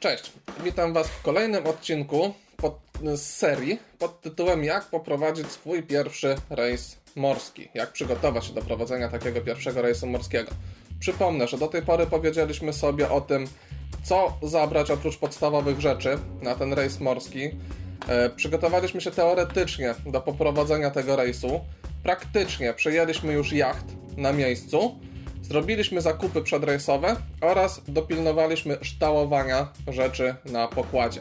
Cześć, witam Was w kolejnym odcinku pod, z serii pod tytułem Jak poprowadzić swój pierwszy rejs morski. Jak przygotować się do prowadzenia takiego pierwszego rejsu morskiego. Przypomnę, że do tej pory powiedzieliśmy sobie o tym, co zabrać oprócz podstawowych rzeczy na ten rejs morski. E, przygotowaliśmy się teoretycznie do poprowadzenia tego rejsu. Praktycznie przejęliśmy już jacht na miejscu Zrobiliśmy zakupy przedrejsowe oraz dopilnowaliśmy ształowania rzeczy na pokładzie.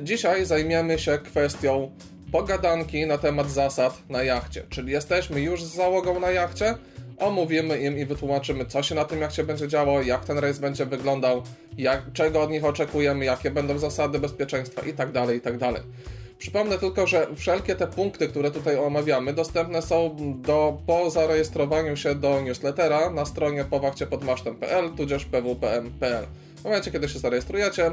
Dzisiaj zajmiemy się kwestią pogadanki na temat zasad na jachcie, czyli jesteśmy już z załogą na jachcie, omówimy im i wytłumaczymy, co się na tym jachcie będzie działo, jak ten rejs będzie wyglądał, jak, czego od nich oczekujemy, jakie będą zasady bezpieczeństwa itd., tak itd. Przypomnę tylko, że wszelkie te punkty, które tutaj omawiamy, dostępne są do, po zarejestrowaniu się do newslettera na stronie powachciepodmasztem.pl tudzież pwpm.pl. W momencie, kiedy się zarejestrujecie,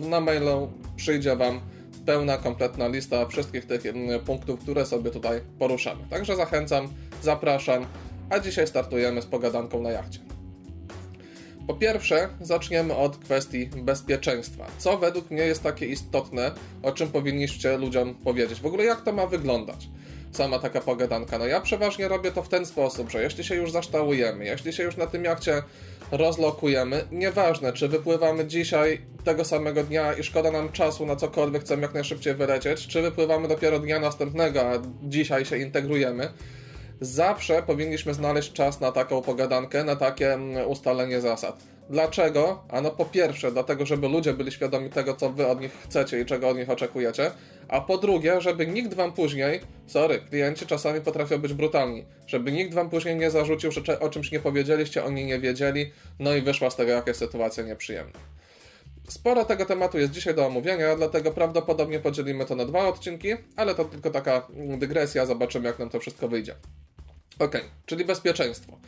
na mailu przyjdzie Wam pełna, kompletna lista wszystkich tych mm, punktów, które sobie tutaj poruszamy. Także zachęcam, zapraszam, a dzisiaj startujemy z pogadanką na jachcie. Po pierwsze, zaczniemy od kwestii bezpieczeństwa. Co według mnie jest takie istotne, o czym powinniście ludziom powiedzieć? W ogóle jak to ma wyglądać? Sama taka pogadanka. No ja przeważnie robię to w ten sposób, że jeśli się już zaształujemy, jeśli się już na tym jachcie rozlokujemy, nieważne czy wypływamy dzisiaj tego samego dnia i szkoda nam czasu na cokolwiek, chcemy jak najszybciej wylecieć, czy wypływamy dopiero dnia następnego, a dzisiaj się integrujemy, zawsze powinniśmy znaleźć czas na taką pogadankę, na takie mm, ustalenie zasad. Dlaczego? Ano po pierwsze, dlatego, żeby ludzie byli świadomi tego, co wy od nich chcecie i czego od nich oczekujecie, a po drugie, żeby nikt wam później, sorry, klienci czasami potrafią być brutalni, żeby nikt wam później nie zarzucił, że o czymś nie powiedzieliście, oni nie wiedzieli, no i wyszła z tego jakaś sytuacja nieprzyjemna. Sporo tego tematu jest dzisiaj do omówienia, dlatego prawdopodobnie podzielimy to na dwa odcinki, ale to tylko taka dygresja, zobaczymy jak nam to wszystko wyjdzie. Ok, czyli bezpieczeństwo.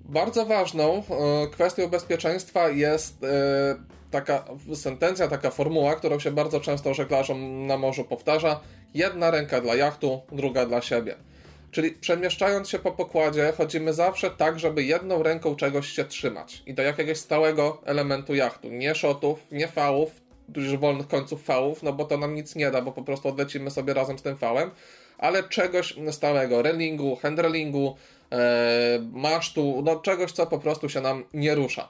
Bardzo ważną e, kwestią bezpieczeństwa jest e, taka sentencja, taka formuła, którą się bardzo często żeglarzom na morzu powtarza. Jedna ręka dla jachtu, druga dla siebie. Czyli przemieszczając się po pokładzie, chodzimy zawsze tak, żeby jedną ręką czegoś się trzymać i do jakiegoś stałego elementu jachtu. Nie szotów, nie fałów, dużych wolnych końców fałów, no bo to nam nic nie da, bo po prostu odlecimy sobie razem z tym fałem, ale czegoś stałego, relingu, handrelingu, e, masztu, no czegoś, co po prostu się nam nie rusza.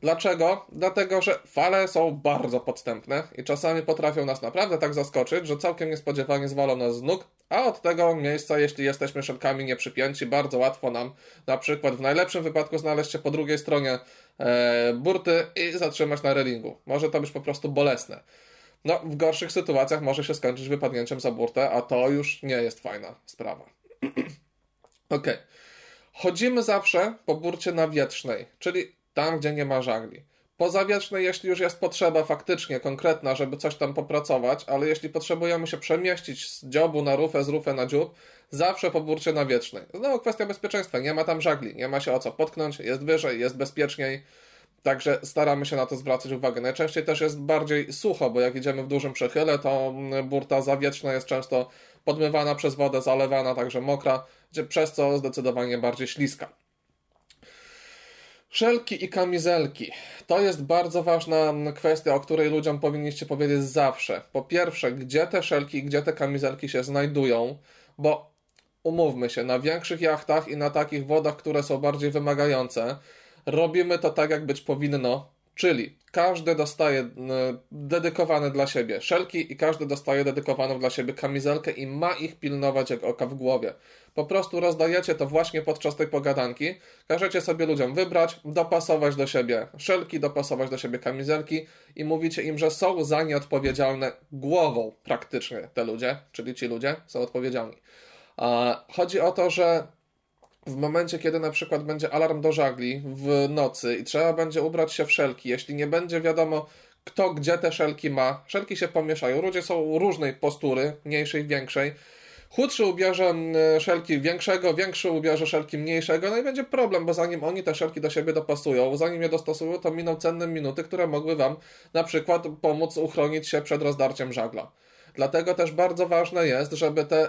Dlaczego? Dlatego, że fale są bardzo podstępne i czasami potrafią nas naprawdę tak zaskoczyć, że całkiem niespodziewanie zwalą nas z nóg, a od tego miejsca, jeśli jesteśmy szelkami nieprzypięci, bardzo łatwo nam na przykład w najlepszym wypadku znaleźć się po drugiej stronie e, burty i zatrzymać na relingu. Może to być po prostu bolesne. No, w gorszych sytuacjach może się skończyć wypadnięciem za burtę, a to już nie jest fajna sprawa. ok. Chodzimy zawsze po burcie nawietrznej, czyli tam, gdzie nie ma żagli. Pozawiecznej, jeśli już jest potrzeba faktycznie konkretna, żeby coś tam popracować, ale jeśli potrzebujemy się przemieścić z dziobu na rufę, z rufę na dziób, zawsze po burcie nawiecznej. Znowu kwestia bezpieczeństwa, nie ma tam żagli, nie ma się o co potknąć, jest wyżej, jest bezpieczniej, Także staramy się na to zwracać uwagę. Najczęściej też jest bardziej sucho, bo jak idziemy w dużym przechyle, to burta zawieczna jest często podmywana przez wodę, zalewana, także mokra, gdzie przez co zdecydowanie bardziej śliska. Szelki i kamizelki. To jest bardzo ważna kwestia, o której ludziom powinniście powiedzieć zawsze. Po pierwsze, gdzie te szelki i gdzie te kamizelki się znajdują, bo umówmy się, na większych jachtach i na takich wodach, które są bardziej wymagające, robimy to tak, jak być powinno, czyli każdy dostaje e, dedykowany dla siebie szelki i każdy dostaje dedykowaną dla siebie kamizelkę i ma ich pilnować jak oka w głowie. Po prostu rozdajecie to właśnie podczas tej pogadanki, każecie sobie ludziom wybrać, dopasować do siebie szelki, dopasować do siebie kamizelki i mówicie im, że są za nie odpowiedzialne głową praktycznie te ludzie, czyli ci ludzie są odpowiedzialni. Chodzi o to, że w momencie, kiedy na przykład będzie alarm do żagli w nocy i trzeba będzie ubrać się w szelki, jeśli nie będzie wiadomo, kto gdzie te szelki ma, szelki się pomieszają. Ludzie są różnej postury, mniejszej, większej. Chudszy ubierze szelki większego, większy ubierze szelki mniejszego, no i będzie problem, bo zanim oni te szelki do siebie dopasują, zanim je dostosują, to miną cenne minuty, które mogły Wam na przykład pomóc uchronić się przed rozdarciem żagla. Dlatego też bardzo ważne jest, żeby te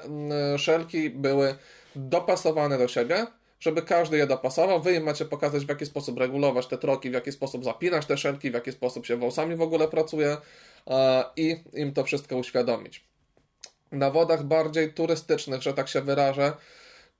szelki były dopasowane do siebie, żeby każdy je dopasował. Wy im macie pokazać, w jaki sposób regulować te troki, w jaki sposób zapinać te szelki, w jaki sposób się wąsami w ogóle pracuje i im to wszystko uświadomić. Na wodach bardziej turystycznych, że tak się wyrażę,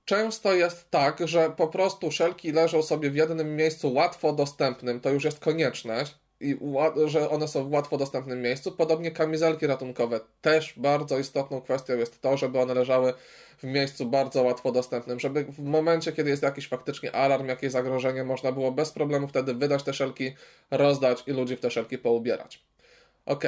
często jest tak, że po prostu szelki leżą sobie w jednym miejscu łatwo dostępnym, to już jest konieczność i że one są w łatwo dostępnym miejscu. Podobnie kamizelki ratunkowe. Też bardzo istotną kwestią jest to, żeby one leżały w miejscu bardzo łatwo dostępnym, żeby w momencie, kiedy jest jakiś faktycznie alarm, jakieś zagrożenie, można było bez problemu wtedy wydać te szelki, rozdać i ludzi w te szelki poubierać. Ok.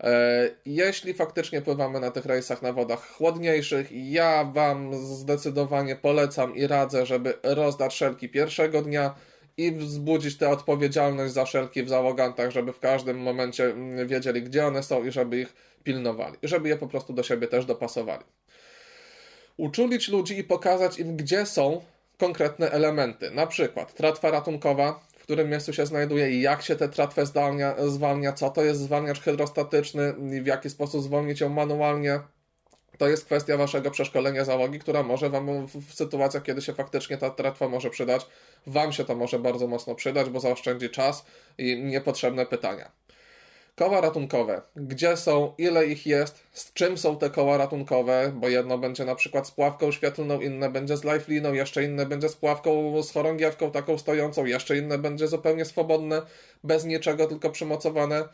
E, jeśli faktycznie pływamy na tych rejsach na wodach chłodniejszych, ja Wam zdecydowanie polecam i radzę, żeby rozdać szelki pierwszego dnia i wzbudzić tę odpowiedzialność za szelki w załogantach, żeby w każdym momencie mm, wiedzieli, gdzie one są i żeby ich pilnowali. Żeby je po prostu do siebie też dopasowali. Uczulić ludzi i pokazać im, gdzie są konkretne elementy. Na przykład tratwa ratunkowa, w którym miejscu się znajduje i jak się tę tratwę zwalnia, zwalnia, co to jest zwalniacz hydrostatyczny w jaki sposób zwolnić ją manualnie. To jest kwestia waszego przeszkolenia załogi, która może wam w sytuacjach, kiedy się faktycznie ta tratwa może przydać, wam się to może bardzo mocno przydać, bo zaoszczędzi czas i niepotrzebne pytania. Koła ratunkowe. Gdzie są, ile ich jest, z czym są te koła ratunkowe, bo jedno będzie na przykład z pławką świetlną, inne będzie z lifeliną, jeszcze inne będzie z pławką z chorągiewką taką stojącą, jeszcze inne będzie zupełnie swobodne, bez niczego, tylko przymocowane.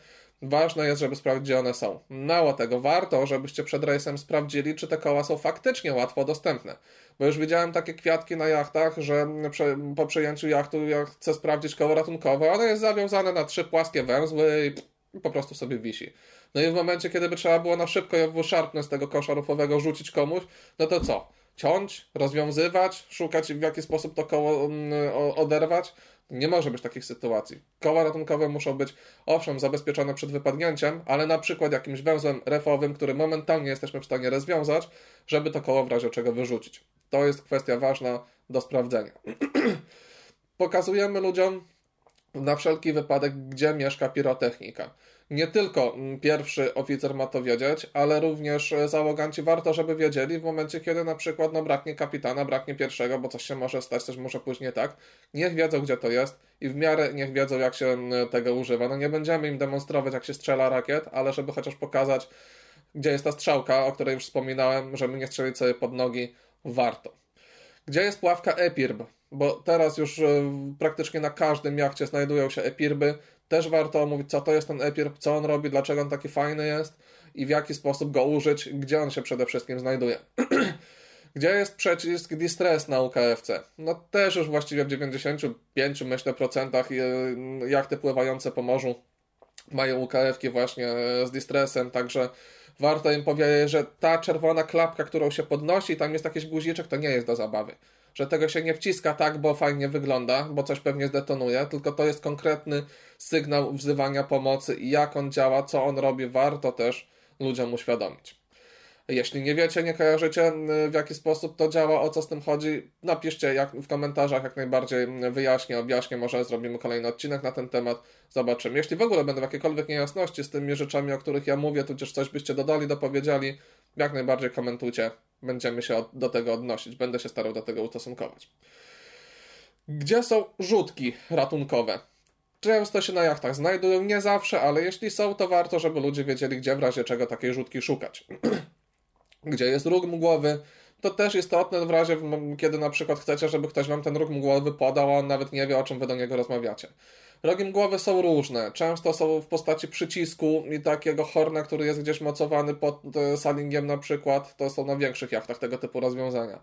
Ważne jest, żeby sprawdzić, gdzie one są. Mało tego, warto, żebyście przed rejsem sprawdzili, czy te koła są faktycznie łatwo dostępne. Bo już widziałem takie kwiatki na jachtach, że po przejęciu jachtu ja chcę sprawdzić koło ratunkowe, ono jest zawiązane na trzy płaskie węzły i po prostu sobie wisi. No i w momencie, kiedy by trzeba było na szybko ją szarpnę z tego kosza rufowego rzucić komuś, no to co? Ciąć, rozwiązywać, szukać w jaki sposób to koło mm, oderwać? Nie może być takich sytuacji. Koła ratunkowe muszą być, owszem, zabezpieczone przed wypadnięciem, ale na przykład jakimś węzłem refowym, który momentalnie jesteśmy w stanie rozwiązać, żeby to koło w razie czego wyrzucić. To jest kwestia ważna do sprawdzenia. Pokazujemy ludziom, na wszelki wypadek, gdzie mieszka pirotechnika. Nie tylko mm, pierwszy oficer ma to wiedzieć, ale również e, załoganci warto, żeby wiedzieli w momencie, kiedy na przykład no, braknie kapitana, braknie pierwszego, bo coś się może stać, coś może później tak. Niech wiedzą, gdzie to jest i w miarę niech wiedzą, jak się mm, tego używa. No nie będziemy im demonstrować, jak się strzela rakiet, ale żeby chociaż pokazać, gdzie jest ta strzałka, o której już wspominałem, żeby nie strzelić sobie pod nogi, warto. Gdzie jest pławka EPIRB? Bo teraz już e, praktycznie na każdym jachcie znajdują się EPIRBy. Też warto omówić, co to jest ten EPIRB, co on robi, dlaczego on taki fajny jest i w jaki sposób go użyć, gdzie on się przede wszystkim znajduje. Gdzie jest przycisk distress na UKFC? No też już właściwie w 95 myślę procentach jachty pływające po morzu mają UKF-ki właśnie z distressem, także warto im powiedzieć, że ta czerwona klapka, którą się podnosi, tam jest jakiś guziczek, to nie jest do zabawy. Że tego się nie wciska tak, bo fajnie wygląda, bo coś pewnie zdetonuje, tylko to jest konkretny sygnał wzywania pomocy i jak on działa, co on robi, warto też ludziom uświadomić. Jeśli nie wiecie, nie kojarzycie w jaki sposób to działa, o co z tym chodzi, napiszcie jak, w komentarzach, jak najbardziej wyjaśnię, objaśnię, może zrobimy kolejny odcinek na ten temat, zobaczymy. Jeśli w ogóle będą jakiekolwiek niejasności z tymi rzeczami, o których ja mówię, tudzież coś byście dodali, dopowiedzieli, jak najbardziej komentujcie, będziemy się do tego odnosić, będę się starał do tego ustosunkować. Gdzie są rzutki ratunkowe? Często się na jachtach znajdują, nie zawsze, ale jeśli są, to warto, żeby ludzie wiedzieli, gdzie w razie czego takiej rzutki szukać. gdzie jest róg mgłowy. To też istotne w razie, kiedy na przykład chcecie, żeby ktoś wam ten róg mgłowy podał, a on nawet nie wie, o czym wy do niego rozmawiacie. Rogi mgłowe są różne. Często są w postaci przycisku i takiego horna, który jest gdzieś mocowany pod e, salingiem na przykład. To są na większych jachtach tego typu rozwiązania.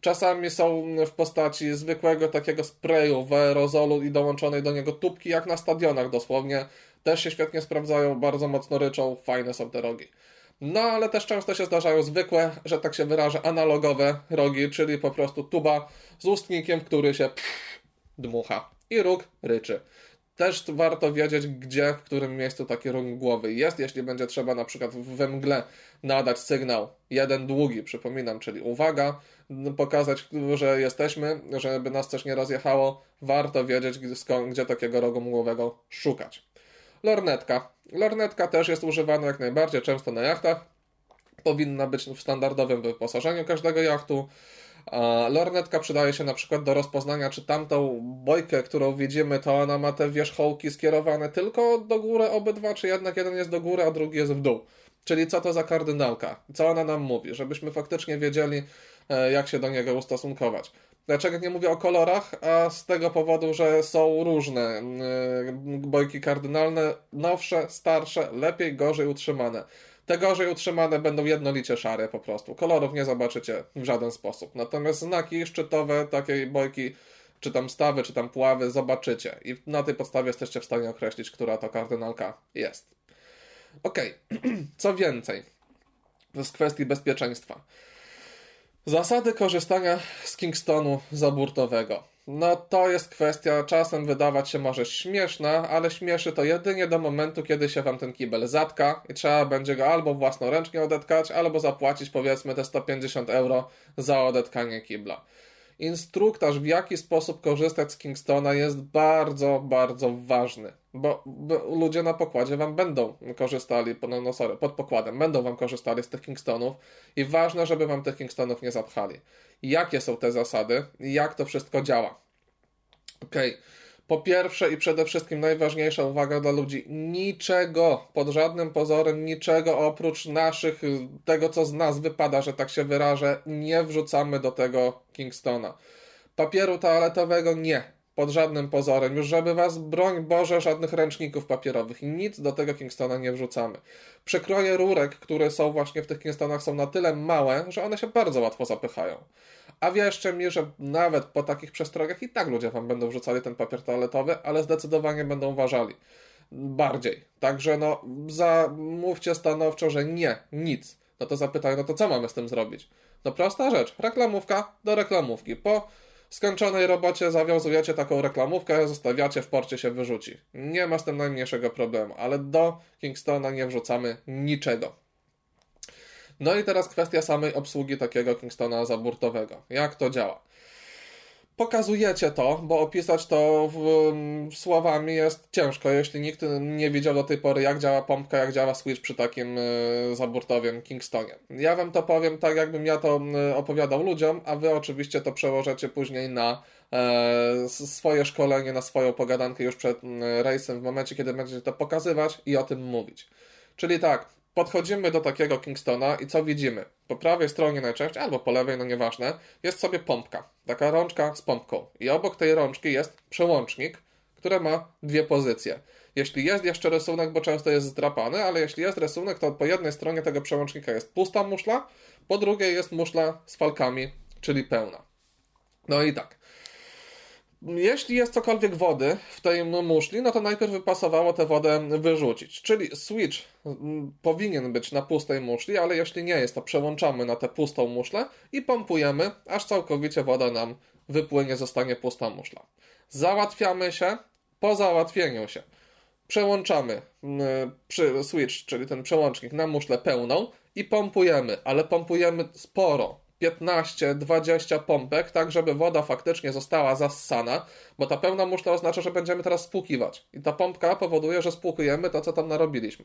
Czasami są w postaci zwykłego takiego sprayu w aerozolu i dołączonej do niego tubki, jak na stadionach dosłownie. Też się świetnie sprawdzają, bardzo mocno ryczą, fajne są te rogi. No, ale też często się zdarzają zwykłe, że tak się wyrażę, analogowe rogi, czyli po prostu tuba z ustnikiem, który się pff, dmucha i róg ryczy. Też warto wiedzieć, gdzie, w którym miejscu taki róg głowy jest, jeśli będzie trzeba na przykład we mgle nadać sygnał jeden długi, przypominam, czyli uwaga, pokazać, że jesteśmy, żeby nas coś nie rozjechało, warto wiedzieć, gdzie takiego rogu mgłowego szukać. Lornetka. Lornetka też jest używana jak najbardziej często na jachtach. Powinna być w standardowym wyposażeniu każdego jachtu. Lornetka przydaje się na przykład do rozpoznania, czy tamtą bojkę, którą widzimy, to ona ma te wierzchołki skierowane tylko do góry obydwa, czy jednak jeden jest do góry, a drugi jest w dół. Czyli co to za kardynałka? Co ona nam mówi? Żebyśmy faktycznie wiedzieli, e, jak się do niego ustosunkować. Dlaczego nie mówię o kolorach? A z tego powodu, że są różne e, bojki kardynalne, nowsze, starsze, lepiej, gorzej utrzymane. Te gorzej utrzymane będą jednolicie szare po prostu. Kolorów nie zobaczycie w żaden sposób. Natomiast znaki szczytowe takiej bojki, czy tam stawy, czy tam puławy zobaczycie. I na tej podstawie jesteście w stanie określić, która to kardynalka jest. Ok, co więcej, z kwestii bezpieczeństwa. Zasady korzystania z Kingstonu zaburtowego. No to jest kwestia, czasem wydawać się może śmieszna, ale śmieszy to jedynie do momentu, kiedy się wam ten kibel zatka i trzeba będzie go albo własnoręcznie odetkać, albo zapłacić powiedzmy te 150 euro za odetkanie kibla instruktaż, w jaki sposób korzystać z Kingstona jest bardzo, bardzo ważny. Bo, bo ludzie na pokładzie wam będą korzystali, no, no sorry, pod pokładem, będą wam korzystali z tych Kingstonów i ważne, żeby wam tych Kingstonów nie zapchali. Jakie są te zasady? Jak to wszystko działa? Okej. Okay. Po pierwsze i przede wszystkim najważniejsza uwaga dla ludzi: niczego, pod żadnym pozorem, niczego oprócz naszych, tego co z nas wypada, że tak się wyrażę, nie wrzucamy do tego Kingstona. Papieru toaletowego nie, pod żadnym pozorem. Już żeby was, broń Boże, żadnych ręczników papierowych. Nic do tego Kingstona nie wrzucamy. Przekroje rurek, które są właśnie w tych Kingstonach, są na tyle małe, że one się bardzo łatwo zapychają. A wierzcie mi, że nawet po takich przestrogach i tak ludzie wam będą wrzucali ten papier toaletowy, ale zdecydowanie będą uważali. Bardziej. Także no, zamówcie stanowczo, że nie, nic. No to zapytają, no to co mamy z tym zrobić? No prosta rzecz. Reklamówka do reklamówki. Po skończonej robocie zawiązujecie taką reklamówkę, zostawiacie w porcie się wyrzuci. Nie ma z tym najmniejszego problemu, ale do Kingstona nie wrzucamy niczego. No i teraz kwestia samej obsługi takiego Kingstona zaburtowego. Jak to działa? Pokazujecie to, bo opisać to w, w słowami jest ciężko, jeśli nikt nie wiedział do tej pory, jak działa pompka, jak działa switch przy takim y, zaburtowym Kingstonie. Ja wam to powiem tak, jakbym ja to y, opowiadał ludziom, a wy oczywiście to przełożycie później na e, swoje szkolenie, na swoją pogadankę już przed y, rejsem, w momencie, kiedy będziecie to pokazywać i o tym mówić. Czyli tak, podchodzimy do takiego Kingstona i co widzimy? Po prawej stronie najczęściej, albo po lewej, no nieważne, jest sobie pompka. Taka rączka z pompką. I obok tej rączki jest przełącznik, który ma dwie pozycje. Jeśli jest jeszcze rysunek, bo często jest zdrapany, ale jeśli jest rysunek, to po jednej stronie tego przełącznika jest pusta muszla, po drugiej jest muszla z falkami, czyli pełna. No i tak. Jeśli jest cokolwiek wody w tej muszli, no to najpierw wypasowało tę wodę wyrzucić. Czyli switch mm, powinien być na pustej muszli, ale jeśli nie jest, to przełączamy na tę pustą muszlę i pompujemy, aż całkowicie woda nam wypłynie, zostanie pusta muszla. Załatwiamy się, po załatwieniu się przełączamy mm, switch, czyli ten przełącznik na muszlę pełną i pompujemy, ale pompujemy sporo, 15-20 pompek, tak żeby woda faktycznie została zassana, bo ta pełna muszla oznacza, że będziemy teraz spłukiwać. I ta pompka powoduje, że spłukujemy to, co tam narobiliśmy.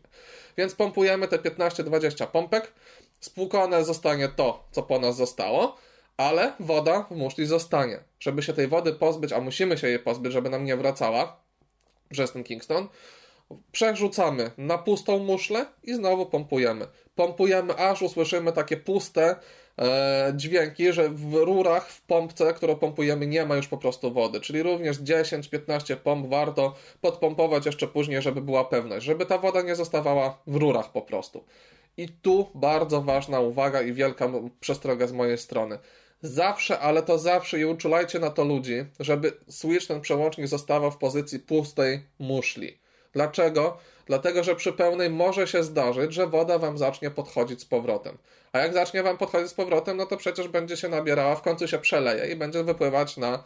Więc pompujemy te 15-20 pompek, spłukane zostanie to, co po nas zostało, ale woda w muszli zostanie. Żeby się tej wody pozbyć, a musimy się jej pozbyć, żeby nam nie wracała przez ten Kingston, przerzucamy na pustą muszlę i znowu pompujemy. Pompujemy, aż usłyszymy takie puste dźwięki, że w rurach, w pompce, którą pompujemy, nie ma już po prostu wody. Czyli również 10-15 pomp warto podpompować jeszcze później, żeby była pewność, żeby ta woda nie zostawała w rurach po prostu. I tu bardzo ważna uwaga i wielka przestroga z mojej strony. Zawsze, ale to zawsze i uczulajcie na to ludzi, żeby switch ten przełącznik zostawał w pozycji pustej muszli. Dlaczego? Dlatego, że przy pełnej może się zdarzyć, że woda wam zacznie podchodzić z powrotem. A jak zacznie wam podchodzić z powrotem, no to przecież będzie się nabierała, w końcu się przeleje i będzie wypływać na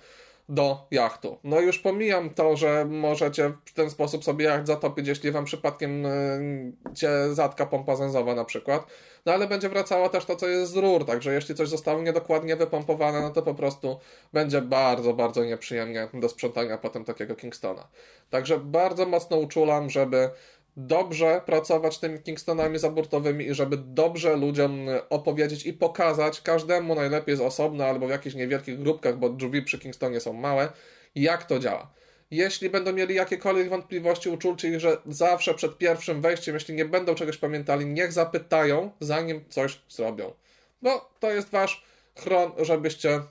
do jachtu. No już pomijam to, że możecie w ten sposób sobie jacht zatopić, jeśli wam przypadkiem y, cię zatka pompa zęzowa na przykład, no ale będzie wracało też to, co jest z rur, także jeśli coś zostało niedokładnie wypompowane, no to po prostu będzie bardzo, bardzo nieprzyjemnie do sprzątania potem takiego Kingstona. Także bardzo mocno uczulam, żeby dobrze pracować tymi Kingstonami zaburtowymi i żeby dobrze ludziom opowiedzieć i pokazać każdemu najlepiej z osobna albo w jakichś niewielkich grupkach, bo drzwi przy Kingstonie są małe, jak to działa. Jeśli będą mieli jakiekolwiek wątpliwości, uczulcie ich, że zawsze przed pierwszym wejściem, jeśli nie będą czegoś pamiętali, niech zapytają, zanim coś zrobią. Bo to jest wasz chron, żebyście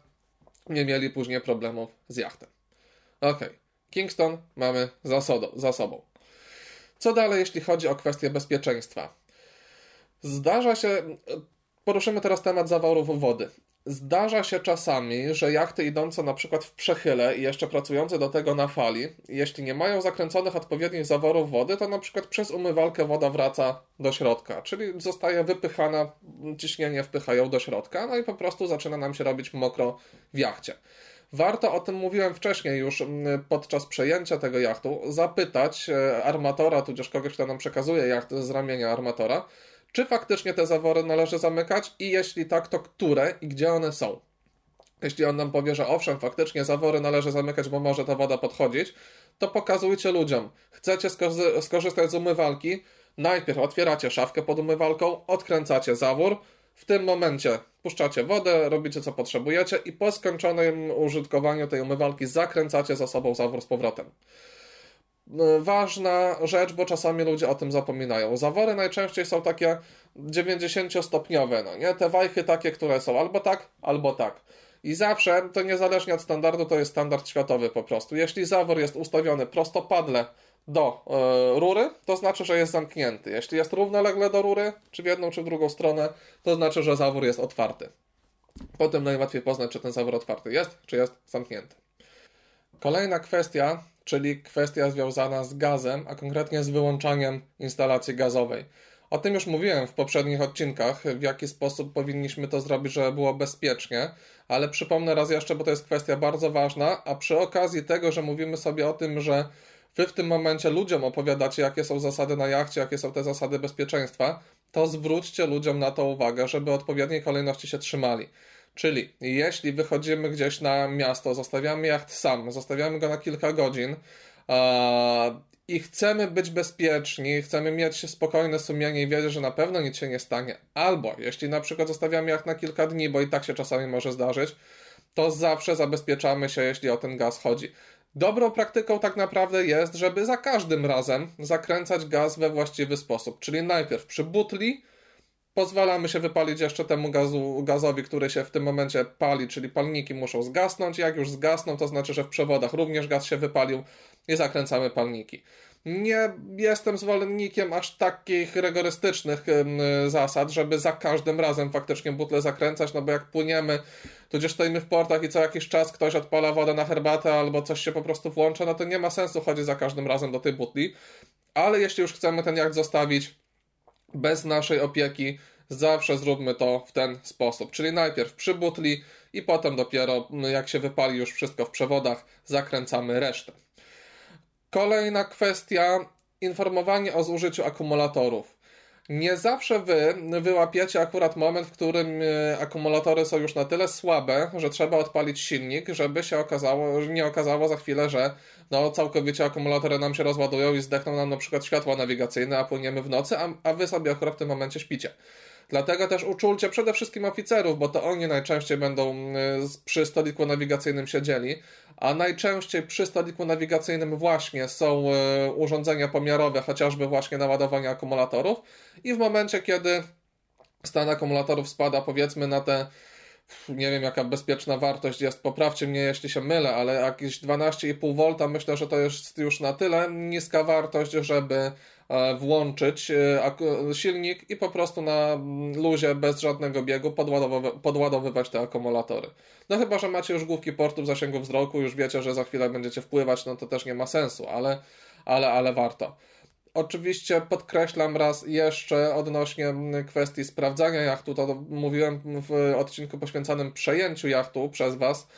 nie mieli później problemów z jachtem. Ok, Kingston mamy za, za sobą. Co dalej, jeśli chodzi o kwestię bezpieczeństwa? Zdarza się, poruszymy teraz temat zaworów wody. Zdarza się czasami, że jachty idące na przykład w przechyle i jeszcze pracujące do tego na fali, jeśli nie mają zakręconych odpowiednich zaworów wody, to na przykład przez umywalkę woda wraca do środka, czyli zostaje wypychana, ciśnienie wpychają do środka, no i po prostu zaczyna nam się robić mokro w jachcie. Warto, o tym mówiłem wcześniej już podczas przejęcia tego jachtu, zapytać e, armatora, tudzież kogoś, kto nam przekazuje jacht z ramienia armatora, czy faktycznie te zawory należy zamykać i jeśli tak, to które i gdzie one są. Jeśli on nam powie, że owszem, faktycznie zawory należy zamykać, bo może ta woda podchodzić, to pokazujcie ludziom. Chcecie skorzystać z umywalki, najpierw otwieracie szafkę pod umywalką, odkręcacie zawór, w tym momencie puszczacie wodę, robicie co potrzebujecie i po skończonym użytkowaniu tej umywalki zakręcacie za sobą zawór z powrotem. E, ważna rzecz, bo czasami ludzie o tym zapominają. Zawory najczęściej są takie 90-stopniowe, no nie? Te wajchy takie, które są albo tak, albo tak. I zawsze, to niezależnie od standardu, to jest standard światowy po prostu. Jeśli zawór jest ustawiony prostopadle do y, rury, to znaczy, że jest zamknięty. Jeśli jest równolegle do rury, czy w jedną, czy w drugą stronę, to znaczy, że zawór jest otwarty. Potem najłatwiej poznać, czy ten zawór otwarty jest, czy jest zamknięty. Kolejna kwestia czyli kwestia związana z gazem, a konkretnie z wyłączaniem instalacji gazowej. O tym już mówiłem w poprzednich odcinkach, w jaki sposób powinniśmy to zrobić, żeby było bezpiecznie, ale przypomnę raz jeszcze, bo to jest kwestia bardzo ważna, a przy okazji tego, że mówimy sobie o tym, że wy w tym momencie ludziom opowiadacie, jakie są zasady na jachcie, jakie są te zasady bezpieczeństwa, to zwróćcie ludziom na to uwagę, żeby odpowiedniej kolejności się trzymali. Czyli jeśli wychodzimy gdzieś na miasto, zostawiamy jacht sam, zostawiamy go na kilka godzin i chcemy być bezpieczni, chcemy mieć spokojne sumienie i wiedzieć, że na pewno nic się nie stanie, albo jeśli na przykład zostawiamy jacht na kilka dni, bo i tak się czasami może zdarzyć, to zawsze zabezpieczamy się, jeśli o ten gaz chodzi. Dobrą praktyką tak naprawdę jest, żeby za każdym razem zakręcać gaz we właściwy sposób, czyli najpierw przy butli, pozwalamy się wypalić jeszcze temu gazu, gazowi, który się w tym momencie pali, czyli palniki muszą zgasnąć. Jak już zgasną, to znaczy, że w przewodach również gaz się wypalił i zakręcamy palniki. Nie jestem zwolennikiem aż takich rygorystycznych zasad, żeby za każdym razem faktycznie butle zakręcać, no bo jak płyniemy, tudzież stoimy w portach i co jakiś czas ktoś odpala wodę na herbatę albo coś się po prostu włącza, no to nie ma sensu chodzić za każdym razem do tej butli. Ale jeśli już chcemy ten jacht zostawić bez naszej opieki, zawsze zróbmy to w ten sposób. Czyli najpierw przy butli i potem dopiero, jak się wypali już wszystko w przewodach, zakręcamy resztę. Kolejna kwestia informowanie o zużyciu akumulatorów. Nie zawsze wy wyłapiecie akurat moment, w którym e, akumulatory są już na tyle słabe, że trzeba odpalić silnik, żeby się okazało, nie okazało za chwilę, że no, całkowicie akumulatory nam się rozładują i zdechną nam na przykład światła nawigacyjne, a płyniemy w nocy, a, a wy sobie akurat w tym momencie śpicie. Dlatego też uczulcie przede wszystkim oficerów, bo to oni najczęściej będą y, przy stoliku nawigacyjnym siedzieli, a najczęściej przy stoliku nawigacyjnym właśnie są y, urządzenia pomiarowe, chociażby właśnie naładowania akumulatorów. I w momencie, kiedy stan akumulatorów spada powiedzmy na te nie wiem jaka bezpieczna wartość jest, poprawcie mnie jeśli się mylę, ale jakieś 12,5 V myślę, że to jest już na tyle niska wartość, żeby E, włączyć e, silnik i po prostu na luzie, bez żadnego biegu podładowywać te akumulatory. No chyba, że macie już główki portu w zasięgu wzroku, już wiecie, że za chwilę będziecie wpływać, no to też nie ma sensu, ale, ale, ale warto. Oczywiście podkreślam raz jeszcze odnośnie kwestii sprawdzania jachtu, to mówiłem w odcinku poświęconym przejęciu jachtu przez Was.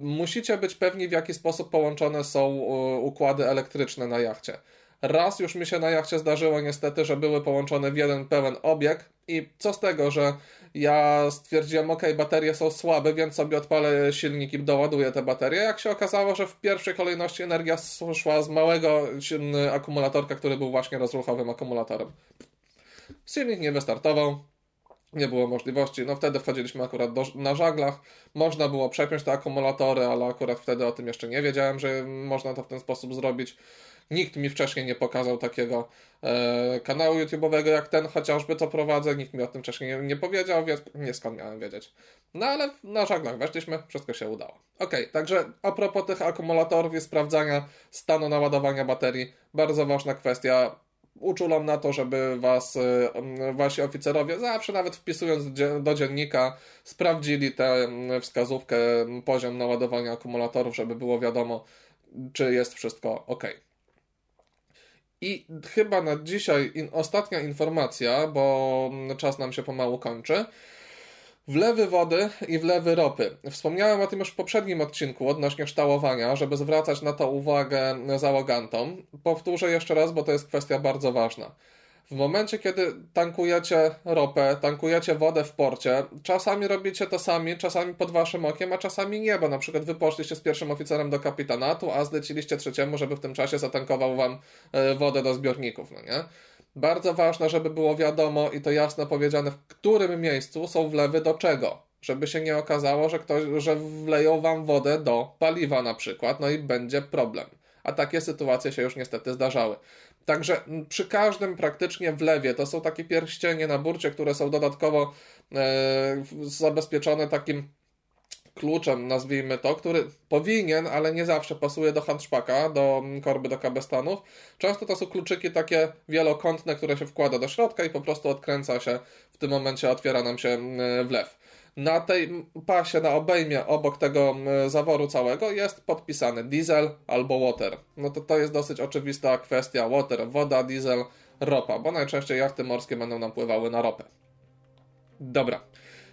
Musicie być pewni, w jaki sposób połączone są e, układy elektryczne na jachcie. Raz już mi się na jachcie zdarzyło niestety, że były połączone w jeden pełen obieg i co z tego, że Ja stwierdziłem, ok, baterie są słabe, więc sobie odpalę silnik i doładuję te baterie. Jak się okazało, że w pierwszej kolejności energia szła z małego akumulatorka, który był właśnie rozruchowym akumulatorem. Silnik nie wystartował, nie było możliwości. No wtedy wchodziliśmy akurat do, na żaglach. Można było przepiąć te akumulatory, ale akurat wtedy o tym jeszcze nie wiedziałem, że można to w ten sposób zrobić. Nikt mi wcześniej nie pokazał takiego e, kanału YouTube'owego jak ten, chociażby co prowadzę. Nikt mi o tym wcześniej nie, nie powiedział, więc nie skąd miałem wiedzieć. No ale na żaglach weszliśmy, wszystko się udało. Ok, także a propos tych akumulatorów i sprawdzania stanu naładowania baterii, bardzo ważna kwestia uczulam na to, żeby was, y, wasi oficerowie zawsze nawet wpisując do dziennika sprawdzili tę wskazówkę, poziom naładowania akumulatorów, żeby było wiadomo, czy jest wszystko ok. I chyba na dzisiaj ostatnia informacja, bo czas nam się pomału kończy. Wlewy wody i wlewy ropy. Wspomniałem o tym już w poprzednim odcinku odnośnie ształowania, żeby zwracać na to uwagę załogantom. Powtórzę jeszcze raz, bo to jest kwestia bardzo ważna. W momencie, kiedy tankujecie ropę, tankujecie wodę w porcie, czasami robicie to sami, czasami pod waszym okiem, a czasami nie, bo na przykład wy poszliście z pierwszym oficerem do kapitanatu, a zleciliście trzeciemu, żeby w tym czasie zatankował wam e, wodę do zbiorników, no nie? Bardzo ważne, żeby było wiadomo i to jasno powiedziane, w którym miejscu są wlewy do czego. Żeby się nie okazało, że ktoś, że wleją wam wodę do paliwa na przykład, no i będzie problem. A takie sytuacje się już niestety zdarzały. Także przy każdym praktycznie wlewie, to są takie pierścienie na burcie, które są dodatkowo e, zabezpieczone takim kluczem, nazwijmy to, który powinien, ale nie zawsze pasuje do handszpaka, do korby do kabestanów. Często to są kluczyki takie wielokątne, które się wkłada do środka i po prostu odkręca się, w tym momencie otwiera nam się wlew. Na tej pasie, na obejmie obok tego zaworu całego jest podpisany diesel albo water. No to to jest dosyć oczywista kwestia. Water, woda, diesel, ropa, bo najczęściej jachty morskie będą nam pływały na ropę. Dobra.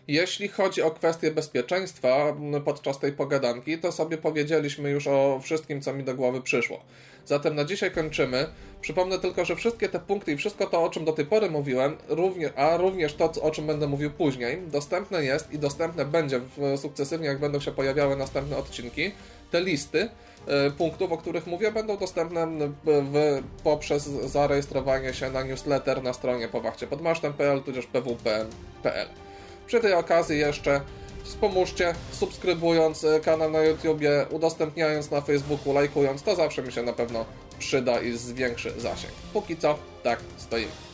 Jeśli chodzi o kwestię bezpieczeństwa podczas tej pogadanki, to sobie powiedzieliśmy już o wszystkim, co mi do głowy przyszło. Zatem na dzisiaj kończymy. Przypomnę tylko, że wszystkie te punkty i wszystko to, o czym do tej pory mówiłem, również, a również to, o czym będę mówił później, dostępne jest i dostępne będzie sukcesywnie, jak będą się pojawiały następne odcinki. Te listy e, punktów, o których mówię, będą dostępne w, poprzez zarejestrowanie się na newsletter na stronie powachciepodmasztem.pl tudzież pwp.pl. Przy tej okazji jeszcze wspomóżcie, subskrybując e, kanał na YouTubie, udostępniając na Facebooku, lajkując, to zawsze mi się na pewno przyda i zwiększy zasięg. Póki co, tak stoimy.